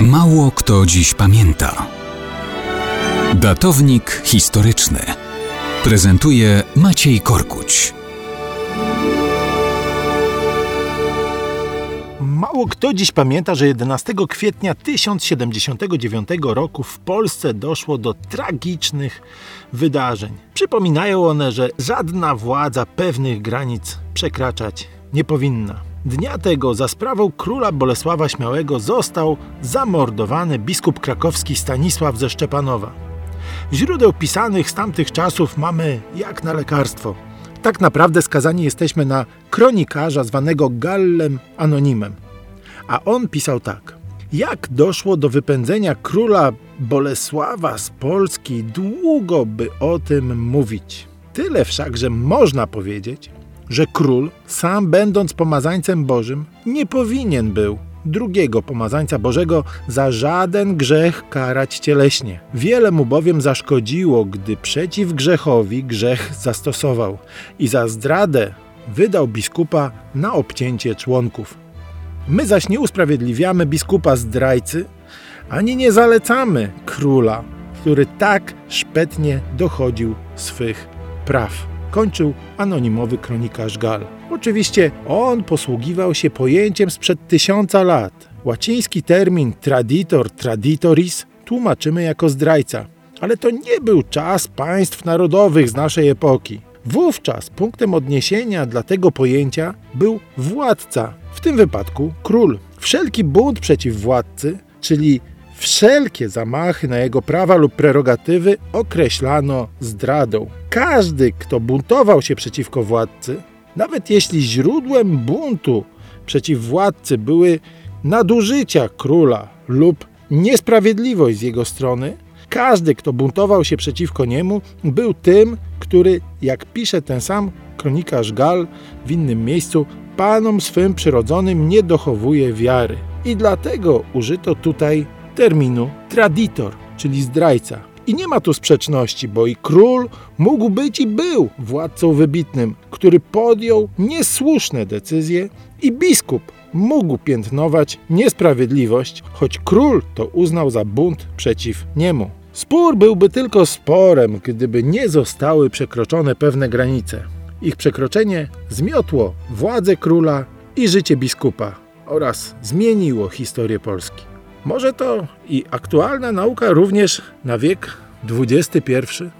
Mało kto dziś pamięta. Datownik historyczny prezentuje Maciej Korkuć. Mało kto dziś pamięta, że 11 kwietnia 1079 roku w Polsce doszło do tragicznych wydarzeń. Przypominają one, że żadna władza pewnych granic przekraczać nie powinna. Dnia tego za sprawą króla Bolesława Śmiałego został zamordowany biskup krakowski Stanisław ze Szczepanowa. Źródeł pisanych z tamtych czasów mamy jak na lekarstwo. Tak naprawdę skazani jesteśmy na kronikarza zwanego Gallem Anonimem. A on pisał tak. Jak doszło do wypędzenia króla Bolesława z Polski, długo by o tym mówić. Tyle wszak, że można powiedzieć, że król, sam będąc pomazańcem Bożym, nie powinien był drugiego pomazańca Bożego za żaden grzech karać cieleśnie. Wiele mu bowiem zaszkodziło, gdy przeciw grzechowi grzech zastosował i za zdradę wydał biskupa na obcięcie członków. My zaś nie usprawiedliwiamy biskupa zdrajcy, ani nie zalecamy króla, który tak szpetnie dochodził swych praw kończył anonimowy kronikarz Gal. Oczywiście on posługiwał się pojęciem sprzed tysiąca lat. Łaciński termin traditor traditoris tłumaczymy jako zdrajca, ale to nie był czas państw narodowych z naszej epoki. Wówczas punktem odniesienia dla tego pojęcia był władca, w tym wypadku król. Wszelki bunt przeciw władcy, czyli Wszelkie zamachy na jego prawa lub prerogatywy określano zdradą. Każdy, kto buntował się przeciwko władcy, nawet jeśli źródłem buntu przeciw władcy były nadużycia króla lub niesprawiedliwość z jego strony, każdy, kto buntował się przeciwko niemu, był tym, który, jak pisze ten sam kronikarz Gal w innym miejscu, panom swym przyrodzonym nie dochowuje wiary. I dlatego użyto tutaj terminu traditor, czyli zdrajca. I nie ma tu sprzeczności, bo i król mógł być i był władcą wybitnym, który podjął niesłuszne decyzje, i biskup mógł piętnować niesprawiedliwość, choć król to uznał za bunt przeciw niemu. Spór byłby tylko sporem, gdyby nie zostały przekroczone pewne granice. Ich przekroczenie zmiotło władzę króla i życie biskupa oraz zmieniło historię Polski. Może to i aktualna nauka również na wiek XXI?